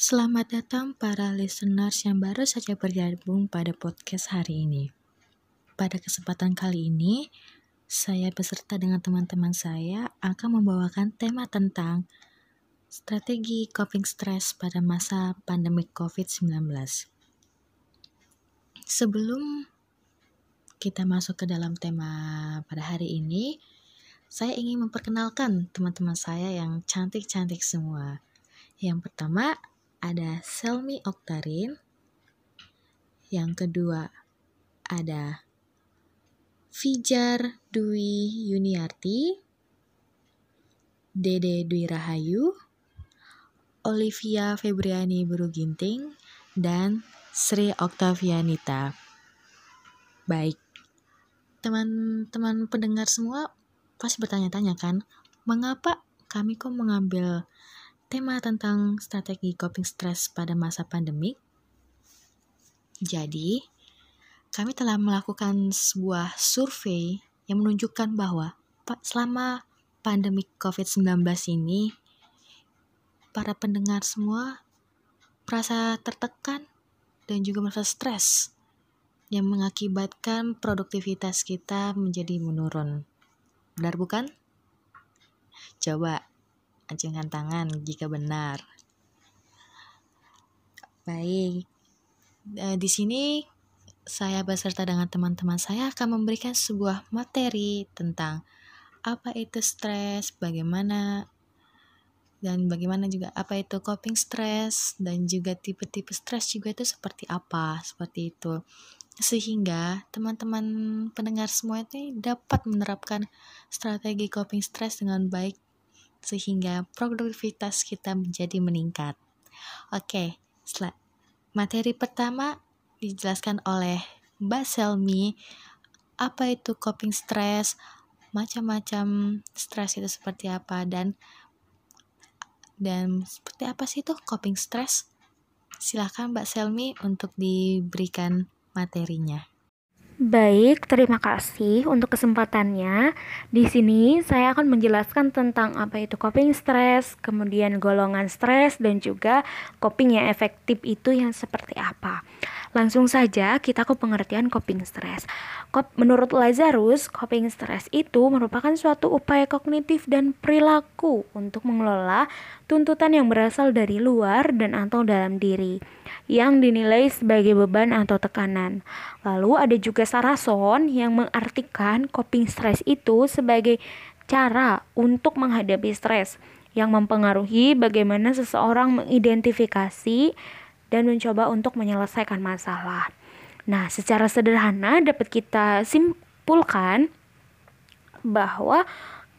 Selamat datang para listeners yang baru saja bergabung pada podcast hari ini. Pada kesempatan kali ini, saya beserta dengan teman-teman saya akan membawakan tema tentang strategi coping stress pada masa pandemi COVID-19. Sebelum kita masuk ke dalam tema pada hari ini, saya ingin memperkenalkan teman-teman saya yang cantik-cantik semua. Yang pertama ada Selmi Oktarin. Yang kedua ada Fijar Dwi Yuniarti, Dede Dwi Rahayu, Olivia Febriani Buruginting, dan Sri Oktavianita. Baik, teman-teman pendengar semua pasti bertanya-tanya kan, mengapa kami kok mengambil tema tentang strategi coping stress pada masa pandemi. Jadi, kami telah melakukan sebuah survei yang menunjukkan bahwa selama pandemi COVID-19 ini, para pendengar semua merasa tertekan dan juga merasa stres yang mengakibatkan produktivitas kita menjadi menurun. Benar bukan? Coba acungkan tangan jika benar. Baik, eh, di sini saya beserta dengan teman-teman saya akan memberikan sebuah materi tentang apa itu stres, bagaimana dan bagaimana juga apa itu coping stress dan juga tipe-tipe stres juga itu seperti apa, seperti itu. Sehingga teman-teman pendengar semua ini dapat menerapkan strategi coping stress dengan baik sehingga produktivitas kita menjadi meningkat. Oke, materi pertama dijelaskan oleh Mbak Selmi apa itu coping stress, macam-macam stres itu seperti apa dan dan seperti apa sih itu coping stress? Silahkan Mbak Selmi untuk diberikan materinya. Baik, terima kasih untuk kesempatannya. Di sini saya akan menjelaskan tentang apa itu coping stress, kemudian golongan stres dan juga coping yang efektif itu yang seperti apa. Langsung saja kita ke pengertian coping stress. Menurut Lazarus, coping stress itu merupakan suatu upaya kognitif dan perilaku untuk mengelola tuntutan yang berasal dari luar dan atau dalam diri yang dinilai sebagai beban atau tekanan. Lalu ada juga Sarason yang mengartikan coping stress itu sebagai cara untuk menghadapi stres yang mempengaruhi bagaimana seseorang mengidentifikasi dan mencoba untuk menyelesaikan masalah. Nah, secara sederhana dapat kita simpulkan bahwa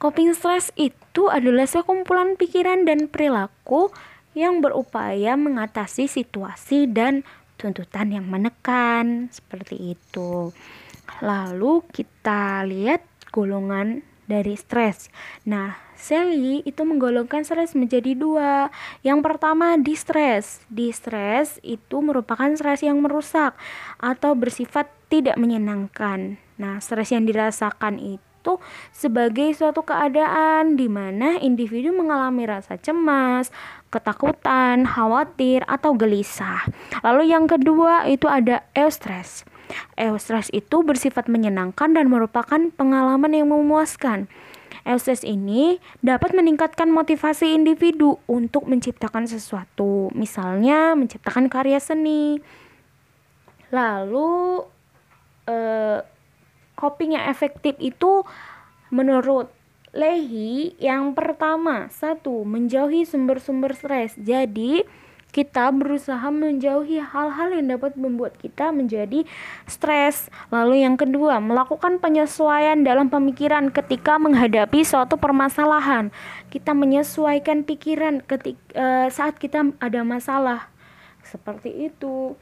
coping stress itu adalah sekumpulan pikiran dan perilaku yang berupaya mengatasi situasi dan tuntutan yang menekan seperti itu. Lalu kita lihat golongan dari stres. Nah, Sally itu menggolongkan stres menjadi dua. Yang pertama, distress. Distress itu merupakan stres yang merusak atau bersifat tidak menyenangkan. Nah, stres yang dirasakan itu sebagai suatu keadaan di mana individu mengalami rasa cemas, ketakutan, khawatir, atau gelisah. Lalu yang kedua itu ada eustress. Eustress itu bersifat menyenangkan dan merupakan pengalaman yang memuaskan. Eustress ini dapat meningkatkan motivasi individu untuk menciptakan sesuatu, misalnya menciptakan karya seni. Lalu eh, coping yang efektif itu menurut Lehi yang pertama satu menjauhi sumber-sumber stres jadi kita berusaha menjauhi hal-hal yang dapat membuat kita menjadi stres. Lalu yang kedua, melakukan penyesuaian dalam pemikiran ketika menghadapi suatu permasalahan. Kita menyesuaikan pikiran ketika uh, saat kita ada masalah. Seperti itu.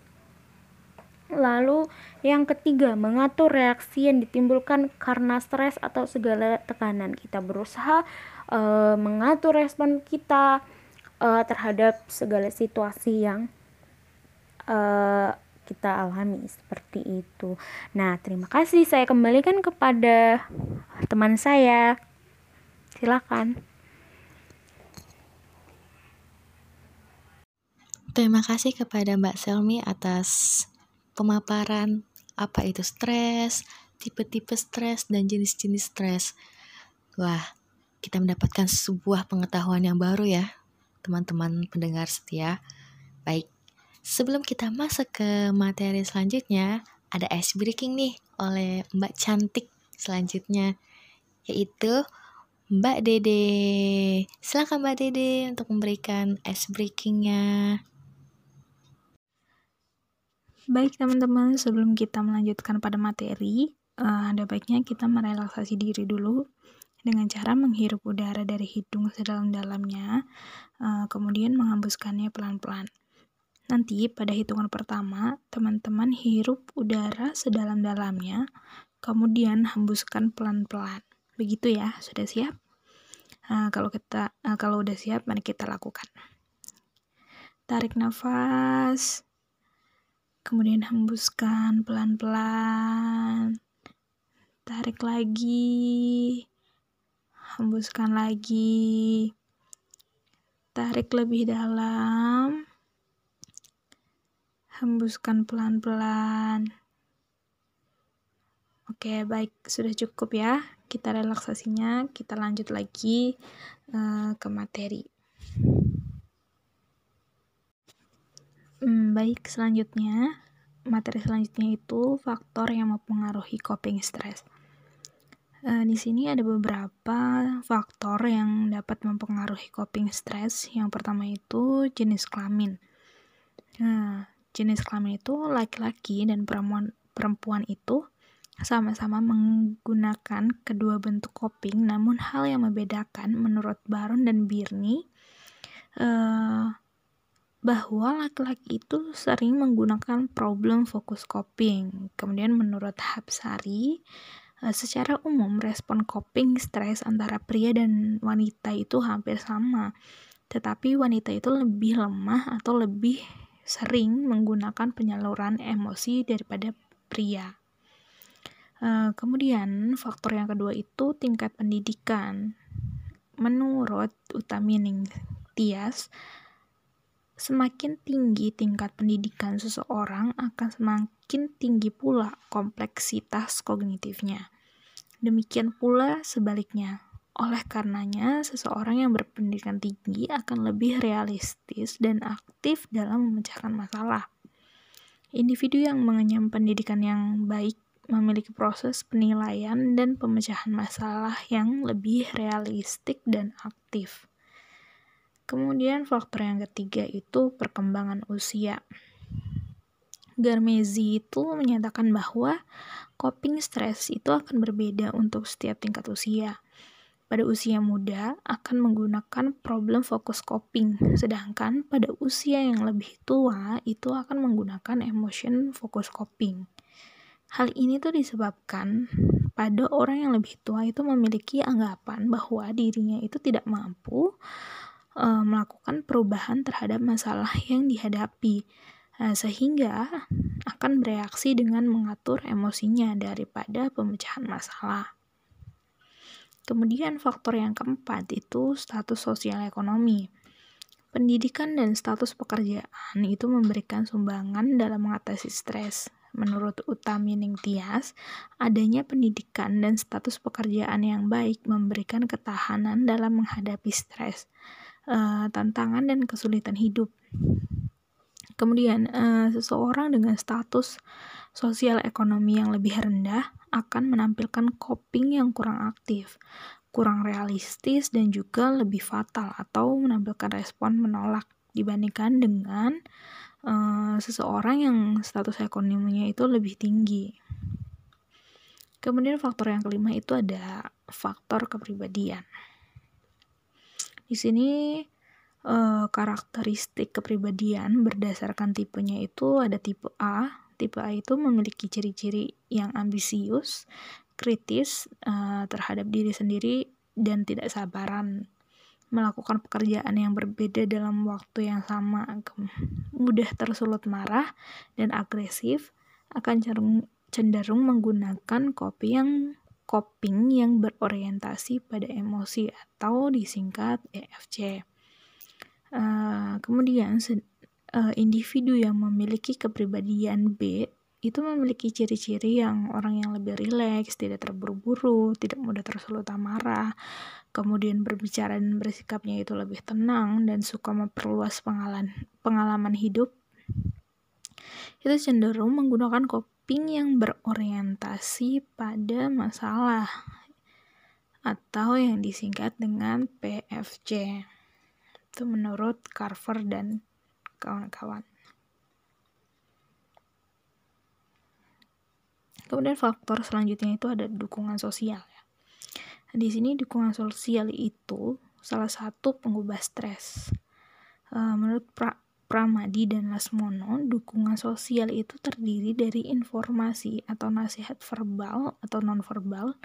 Lalu yang ketiga, mengatur reaksi yang ditimbulkan karena stres atau segala tekanan. Kita berusaha uh, mengatur respon kita uh, terhadap segala situasi yang uh, kita alami seperti itu. Nah, terima kasih. Saya kembalikan kepada teman saya. Silakan. Terima kasih kepada Mbak Selmi atas pemaparan apa itu stres, tipe-tipe stres, dan jenis-jenis stres. Wah, kita mendapatkan sebuah pengetahuan yang baru ya, teman-teman pendengar setia. Baik, sebelum kita masuk ke materi selanjutnya, ada ice breaking nih oleh Mbak Cantik selanjutnya, yaitu Mbak Dede. Silakan Mbak Dede untuk memberikan ice breakingnya. Baik teman-teman, sebelum kita melanjutkan pada materi, uh, ada baiknya kita merelaksasi diri dulu dengan cara menghirup udara dari hidung sedalam-dalamnya, uh, kemudian menghembuskannya pelan-pelan. Nanti pada hitungan pertama, teman-teman hirup udara sedalam-dalamnya, kemudian hembuskan pelan-pelan. Begitu ya, sudah siap? Uh, kalau kita uh, kalau udah siap, mari kita lakukan. Tarik nafas kemudian hembuskan pelan-pelan, tarik lagi, hembuskan lagi, tarik lebih dalam, hembuskan pelan-pelan. Oke, baik, sudah cukup ya. Kita relaksasinya, kita lanjut lagi uh, ke materi. Hmm, baik, selanjutnya, materi selanjutnya itu faktor yang mempengaruhi coping stress. Uh, di sini ada beberapa faktor yang dapat mempengaruhi coping stress. Yang pertama itu jenis kelamin. Nah, jenis kelamin itu laki-laki dan perempuan perempuan itu sama-sama menggunakan kedua bentuk coping, namun hal yang membedakan menurut Baron dan Birni uh, bahwa laki-laki itu sering menggunakan problem focus coping. Kemudian menurut Hapsari, eh, secara umum respon coping stres antara pria dan wanita itu hampir sama. Tetapi wanita itu lebih lemah atau lebih sering menggunakan penyaluran emosi daripada pria. Eh, kemudian faktor yang kedua itu tingkat pendidikan. Menurut Utamining Tias, Semakin tinggi tingkat pendidikan seseorang, akan semakin tinggi pula kompleksitas kognitifnya. Demikian pula sebaliknya. Oleh karenanya, seseorang yang berpendidikan tinggi akan lebih realistis dan aktif dalam memecahkan masalah. Individu yang mengenyam pendidikan yang baik memiliki proses penilaian dan pemecahan masalah yang lebih realistik dan aktif. Kemudian faktor yang ketiga itu perkembangan usia. Garmezi itu menyatakan bahwa coping stress itu akan berbeda untuk setiap tingkat usia. Pada usia muda akan menggunakan problem fokus coping, sedangkan pada usia yang lebih tua itu akan menggunakan emotion fokus coping. Hal ini tuh disebabkan pada orang yang lebih tua itu memiliki anggapan bahwa dirinya itu tidak mampu uh, melakukan perubahan terhadap masalah yang dihadapi, uh, sehingga akan bereaksi dengan mengatur emosinya daripada pemecahan masalah. Kemudian faktor yang keempat itu status sosial ekonomi. Pendidikan dan status pekerjaan itu memberikan sumbangan dalam mengatasi stres. Menurut Utamining Tias, adanya pendidikan dan status pekerjaan yang baik memberikan ketahanan dalam menghadapi stres uh, tantangan dan kesulitan hidup. Kemudian, uh, seseorang dengan status sosial ekonomi yang lebih rendah akan menampilkan coping yang kurang aktif, kurang realistis, dan juga lebih fatal atau menampilkan respon menolak dibandingkan dengan uh, seseorang yang status ekonominya itu lebih tinggi. Kemudian faktor yang kelima itu ada faktor kepribadian. Di sini uh, karakteristik kepribadian berdasarkan tipenya itu ada tipe A. Tipe A itu memiliki ciri-ciri yang ambisius, kritis uh, terhadap diri sendiri dan tidak sabaran melakukan pekerjaan yang berbeda dalam waktu yang sama, mudah tersulut marah dan agresif, akan cenderung menggunakan kopi yang coping yang berorientasi pada emosi atau disingkat EFC. Uh, kemudian uh, individu yang memiliki kepribadian B itu memiliki ciri-ciri yang orang yang lebih rileks, tidak terburu-buru, tidak mudah tersulut amarah, kemudian berbicara dan bersikapnya itu lebih tenang dan suka memperluas pengalaman hidup. Itu cenderung menggunakan coping yang berorientasi pada masalah atau yang disingkat dengan PFC. Itu menurut Carver dan kawan-kawan. Kemudian faktor selanjutnya itu ada dukungan sosial ya. Di sini dukungan sosial itu salah satu pengubah stres. Uh, menurut Pramadi dan Lasmono, dukungan sosial itu terdiri dari informasi atau nasihat verbal atau nonverbal,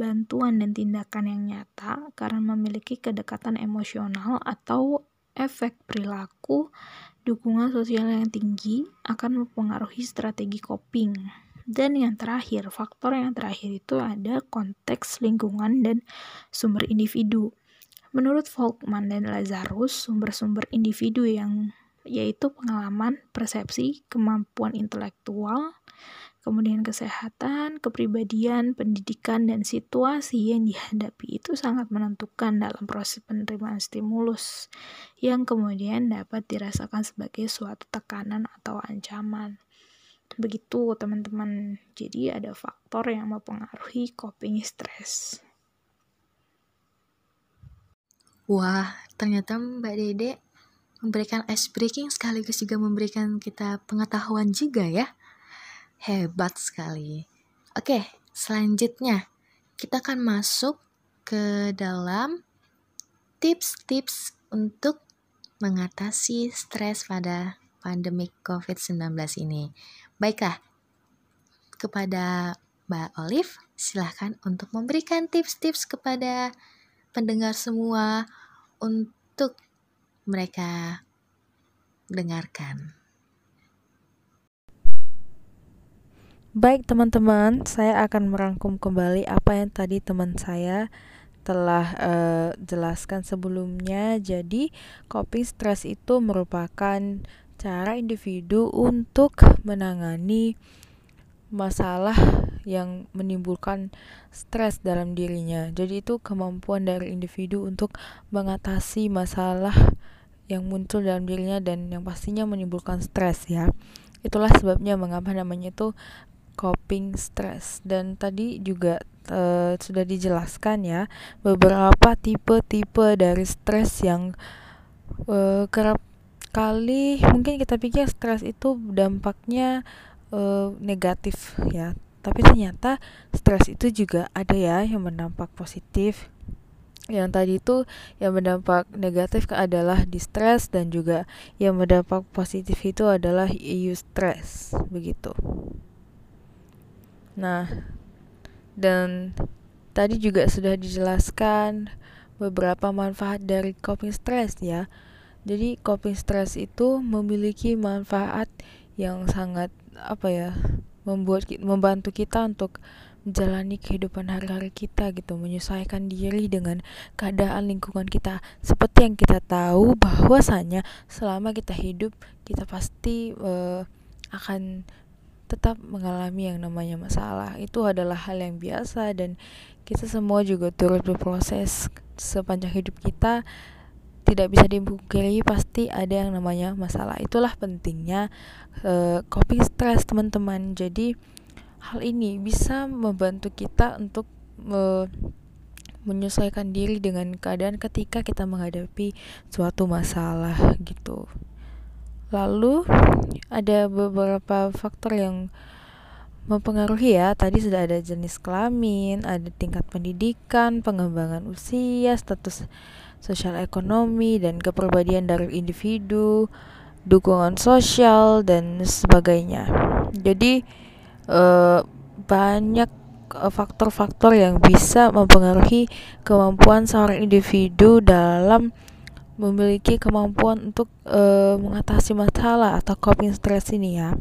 bantuan dan tindakan yang nyata karena memiliki kedekatan emosional atau efek perilaku, dukungan sosial yang tinggi akan mempengaruhi strategi coping. Dan yang terakhir, faktor yang terakhir itu ada konteks lingkungan dan sumber individu. Menurut Volkman dan Lazarus, sumber-sumber individu yang yaitu pengalaman, persepsi, kemampuan intelektual, kemudian kesehatan, kepribadian, pendidikan, dan situasi yang dihadapi itu sangat menentukan dalam proses penerimaan stimulus yang kemudian dapat dirasakan sebagai suatu tekanan atau ancaman. Begitu teman-teman. Jadi ada faktor yang mempengaruhi coping stress. Wah, ternyata Mbak Dede memberikan ice breaking sekaligus juga memberikan kita pengetahuan juga ya. Hebat sekali. Oke, selanjutnya kita akan masuk ke dalam tips-tips untuk mengatasi stres pada pandemi COVID-19 ini. Baiklah, kepada Mbak Olive, silahkan untuk memberikan tips-tips kepada pendengar semua untuk mereka dengarkan. Baik teman-teman, saya akan merangkum kembali apa yang tadi teman saya telah uh, jelaskan sebelumnya. Jadi, coping stress itu merupakan cara individu untuk menangani masalah yang menimbulkan stres dalam dirinya. Jadi itu kemampuan dari individu untuk mengatasi masalah yang muncul dalam dirinya dan yang pastinya menimbulkan stres ya. Itulah sebabnya mengapa namanya itu coping stress. Dan tadi juga uh, sudah dijelaskan ya beberapa tipe-tipe dari stres yang uh, kerap kali mungkin kita pikir stres itu dampaknya uh, negatif ya tapi ternyata stres itu juga ada ya yang berdampak positif yang tadi itu yang berdampak negatif adalah distress dan juga yang berdampak positif itu adalah eustress begitu. Nah dan tadi juga sudah dijelaskan beberapa manfaat dari coping stress ya. Jadi coping stress itu memiliki manfaat yang sangat apa ya membuat membantu kita untuk menjalani kehidupan hari-hari kita gitu menyesuaikan diri dengan keadaan lingkungan kita. Seperti yang kita tahu bahwasanya selama kita hidup kita pasti uh, akan tetap mengalami yang namanya masalah. Itu adalah hal yang biasa dan kita semua juga turut berproses sepanjang hidup kita. Tidak bisa dipungkiri pasti ada yang namanya masalah. Itulah pentingnya uh, coping stress teman-teman. Jadi hal ini bisa membantu kita untuk uh, menyesuaikan diri dengan keadaan ketika kita menghadapi suatu masalah gitu lalu ada beberapa faktor yang mempengaruhi ya tadi sudah ada jenis kelamin ada tingkat pendidikan pengembangan usia status sosial ekonomi dan kepribadian dari individu, dukungan sosial dan sebagainya. Jadi eh, banyak eh, faktor-faktor yang bisa mempengaruhi kemampuan seorang individu dalam memiliki kemampuan untuk uh, mengatasi masalah atau coping stress ini ya.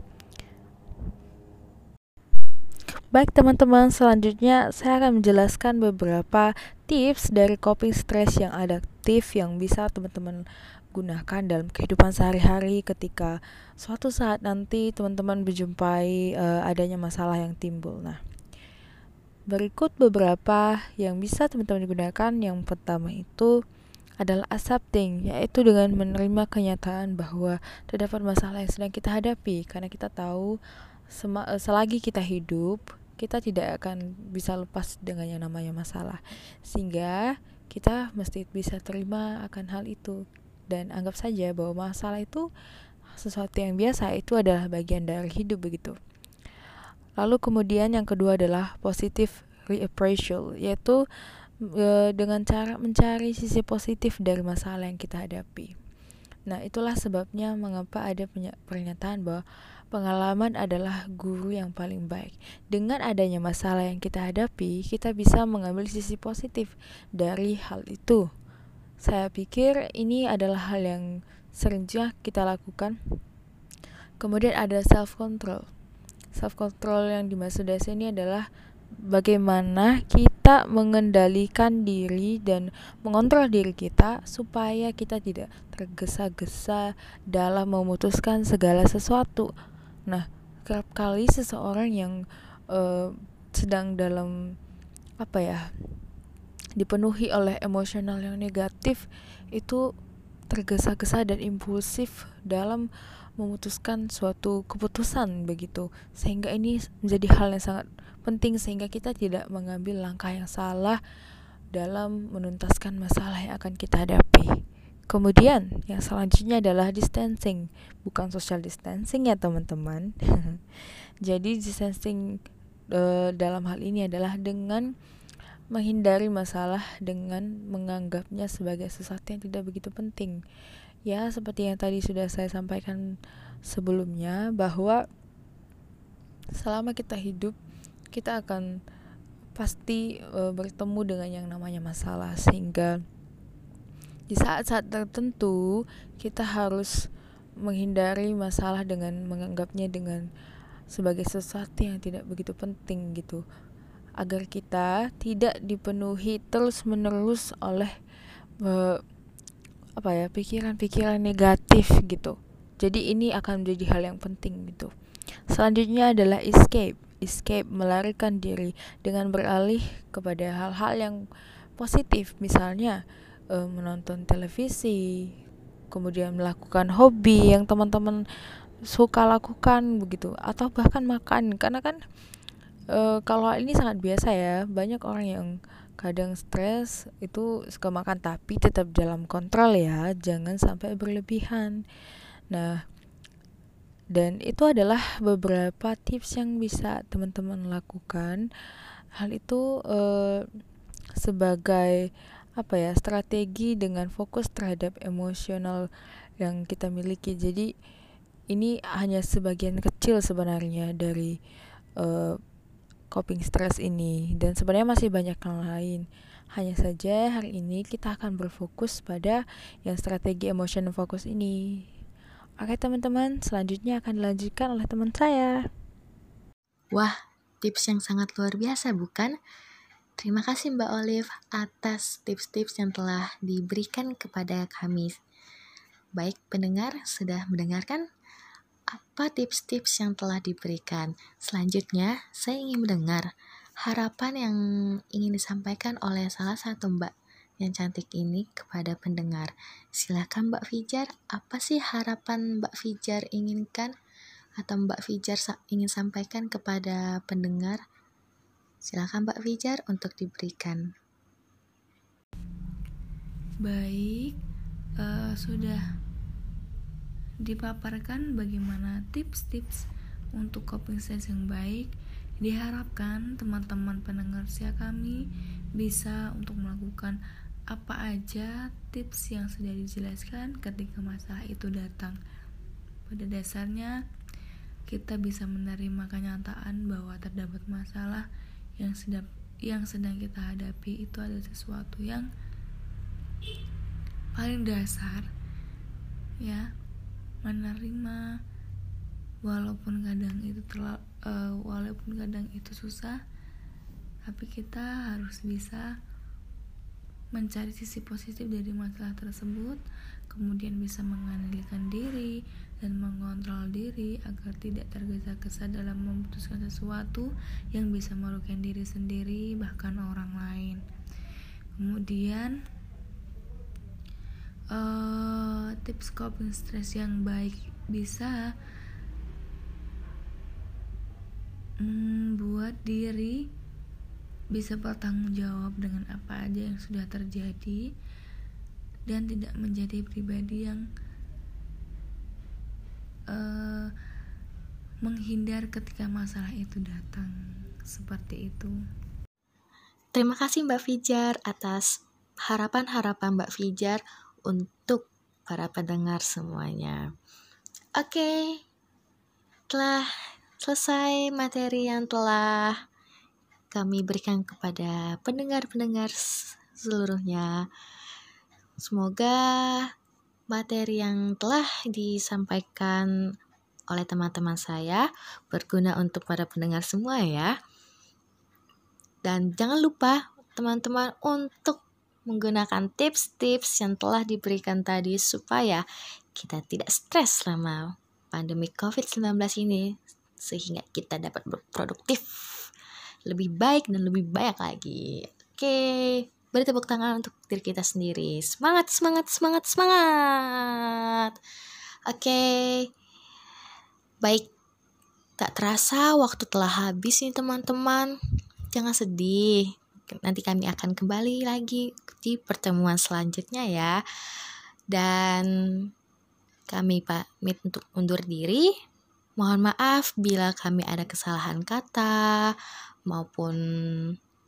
Baik teman-teman, selanjutnya saya akan menjelaskan beberapa tips dari coping stress yang adaptif yang bisa teman-teman gunakan dalam kehidupan sehari-hari ketika suatu saat nanti teman-teman berjumpai uh, adanya masalah yang timbul. Nah, berikut beberapa yang bisa teman-teman gunakan. Yang pertama itu adalah accepting, yaitu dengan menerima kenyataan bahwa terdapat masalah yang sedang kita hadapi karena kita tahu eh, selagi kita hidup kita tidak akan bisa lepas dengan yang namanya masalah. Sehingga kita mesti bisa terima akan hal itu. Dan anggap saja bahwa masalah itu sesuatu yang biasa itu adalah bagian dari hidup begitu. Lalu kemudian yang kedua adalah positive reappraisal yaitu e, dengan cara mencari sisi positif dari masalah yang kita hadapi. Nah itulah sebabnya mengapa ada pernyataan bahwa Pengalaman adalah guru yang paling baik. Dengan adanya masalah yang kita hadapi, kita bisa mengambil sisi positif dari hal itu. Saya pikir ini adalah hal yang sering kita lakukan. Kemudian ada self control. Self control yang dimaksud di sini adalah bagaimana kita mengendalikan diri dan mengontrol diri kita supaya kita tidak tergesa-gesa dalam memutuskan segala sesuatu Nah, kerap kali seseorang yang uh, sedang dalam apa ya dipenuhi oleh emosional yang negatif itu tergesa-gesa dan impulsif dalam memutuskan suatu keputusan begitu sehingga ini menjadi hal yang sangat penting sehingga kita tidak mengambil langkah yang salah dalam menuntaskan masalah yang akan kita hadapi. Kemudian yang selanjutnya adalah distancing, bukan social distancing ya teman-teman. Jadi distancing e, dalam hal ini adalah dengan menghindari masalah dengan menganggapnya sebagai sesuatu yang tidak begitu penting. Ya, seperti yang tadi sudah saya sampaikan sebelumnya bahwa selama kita hidup kita akan pasti e, bertemu dengan yang namanya masalah sehingga di saat-saat tertentu kita harus menghindari masalah dengan menganggapnya dengan sebagai sesuatu yang tidak begitu penting gitu. Agar kita tidak dipenuhi terus-menerus oleh uh, apa ya pikiran-pikiran negatif gitu. Jadi ini akan menjadi hal yang penting gitu. Selanjutnya adalah escape. Escape melarikan diri dengan beralih kepada hal-hal yang positif. Misalnya uh, menonton televisi, kemudian melakukan hobi yang teman-teman suka lakukan begitu. Atau bahkan makan. Karena kan uh, kalau ini sangat biasa ya banyak orang yang kadang stres itu suka makan tapi tetap dalam kontrol ya jangan sampai berlebihan. Nah dan itu adalah beberapa tips yang bisa teman-teman lakukan. Hal itu uh, sebagai apa ya strategi dengan fokus terhadap emosional yang kita miliki. Jadi ini hanya sebagian kecil sebenarnya dari uh, coping stress ini. Dan sebenarnya masih banyak yang lain. Hanya saja hari ini kita akan berfokus pada yang strategi emosional fokus ini. Oke teman-teman selanjutnya akan dilanjutkan oleh teman saya. Wah tips yang sangat luar biasa bukan Terima kasih Mbak Olive atas tips-tips yang telah diberikan kepada kami. Baik pendengar, sudah mendengarkan apa tips-tips yang telah diberikan? Selanjutnya, saya ingin mendengar harapan yang ingin disampaikan oleh salah satu Mbak yang cantik ini kepada pendengar. Silakan Mbak Fijar, apa sih harapan Mbak Fijar inginkan atau Mbak Fijar ingin sampaikan kepada pendengar? Silakan Mbak Fijar untuk diberikan. Baik, uh, sudah dipaparkan bagaimana tips-tips untuk coping stress yang baik. Diharapkan teman-teman pendengar setia kami bisa untuk melakukan apa aja tips yang sudah dijelaskan ketika masalah itu datang. Pada dasarnya, kita bisa menerima kenyataan bahwa terdapat masalah yang sedang yang sedang kita hadapi itu ada sesuatu yang paling dasar ya menerima. Walaupun kadang itu terlalu uh, walaupun kadang itu susah tapi kita harus bisa mencari sisi positif dari masalah tersebut kemudian bisa mengendalikan diri dan mengontrol diri agar tidak tergesa-gesa dalam memutuskan sesuatu yang bisa merugikan diri sendiri bahkan orang lain. Kemudian uh, tips coping stress yang baik bisa membuat diri bisa bertanggung jawab dengan apa aja yang sudah terjadi dan tidak menjadi pribadi yang uh, menghindar ketika masalah itu datang seperti itu. Terima kasih Mbak Fijar atas harapan-harapan Mbak Fijar untuk para pendengar semuanya. Oke, telah selesai materi yang telah kami berikan kepada pendengar-pendengar seluruhnya. Semoga materi yang telah disampaikan oleh teman-teman saya berguna untuk para pendengar semua ya. Dan jangan lupa teman-teman untuk menggunakan tips-tips yang telah diberikan tadi supaya kita tidak stres selama pandemi COVID-19 ini sehingga kita dapat berproduktif lebih baik dan lebih banyak lagi. Oke, beri tepuk tangan untuk diri kita sendiri. Semangat, semangat, semangat, semangat. Oke, baik. Tak terasa waktu telah habis nih teman-teman. Jangan sedih. Nanti kami akan kembali lagi di pertemuan selanjutnya ya. Dan kami pamit untuk undur diri. Mohon maaf bila kami ada kesalahan kata, maupun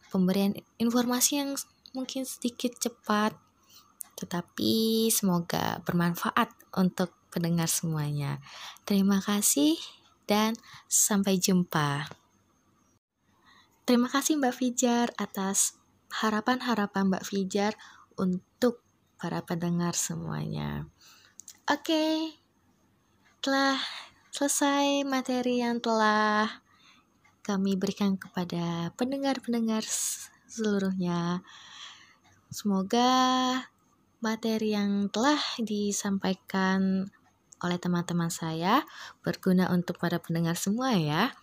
pemberian informasi yang mungkin sedikit cepat, tetapi semoga bermanfaat untuk pendengar semuanya. Terima kasih dan sampai jumpa. Terima kasih Mbak Fijar atas harapan-harapan Mbak Fijar untuk para pendengar semuanya. Oke, telah selesai materi yang telah kami berikan kepada pendengar-pendengar seluruhnya. Semoga materi yang telah disampaikan oleh teman-teman saya berguna untuk para pendengar semua ya.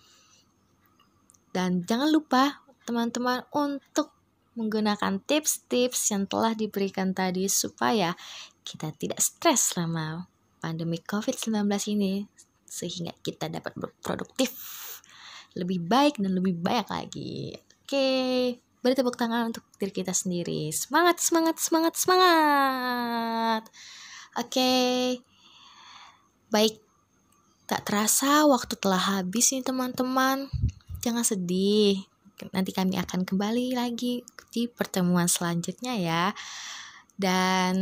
Dan jangan lupa teman-teman untuk menggunakan tips-tips yang telah diberikan tadi supaya kita tidak stres selama pandemi COVID-19 ini sehingga kita dapat berproduktif lebih baik dan lebih banyak lagi. Oke, beri tepuk tangan untuk diri kita sendiri. Semangat, semangat, semangat, semangat. Oke, baik. Tak terasa waktu telah habis nih teman-teman. Jangan sedih. Nanti kami akan kembali lagi di pertemuan selanjutnya ya. Dan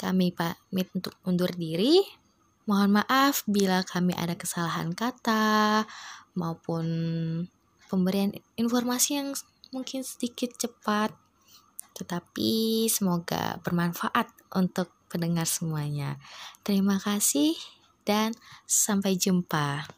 kami pamit untuk undur diri. Mohon maaf bila kami ada kesalahan kata maupun pemberian informasi yang mungkin sedikit cepat, tetapi semoga bermanfaat untuk pendengar semuanya. Terima kasih dan sampai jumpa.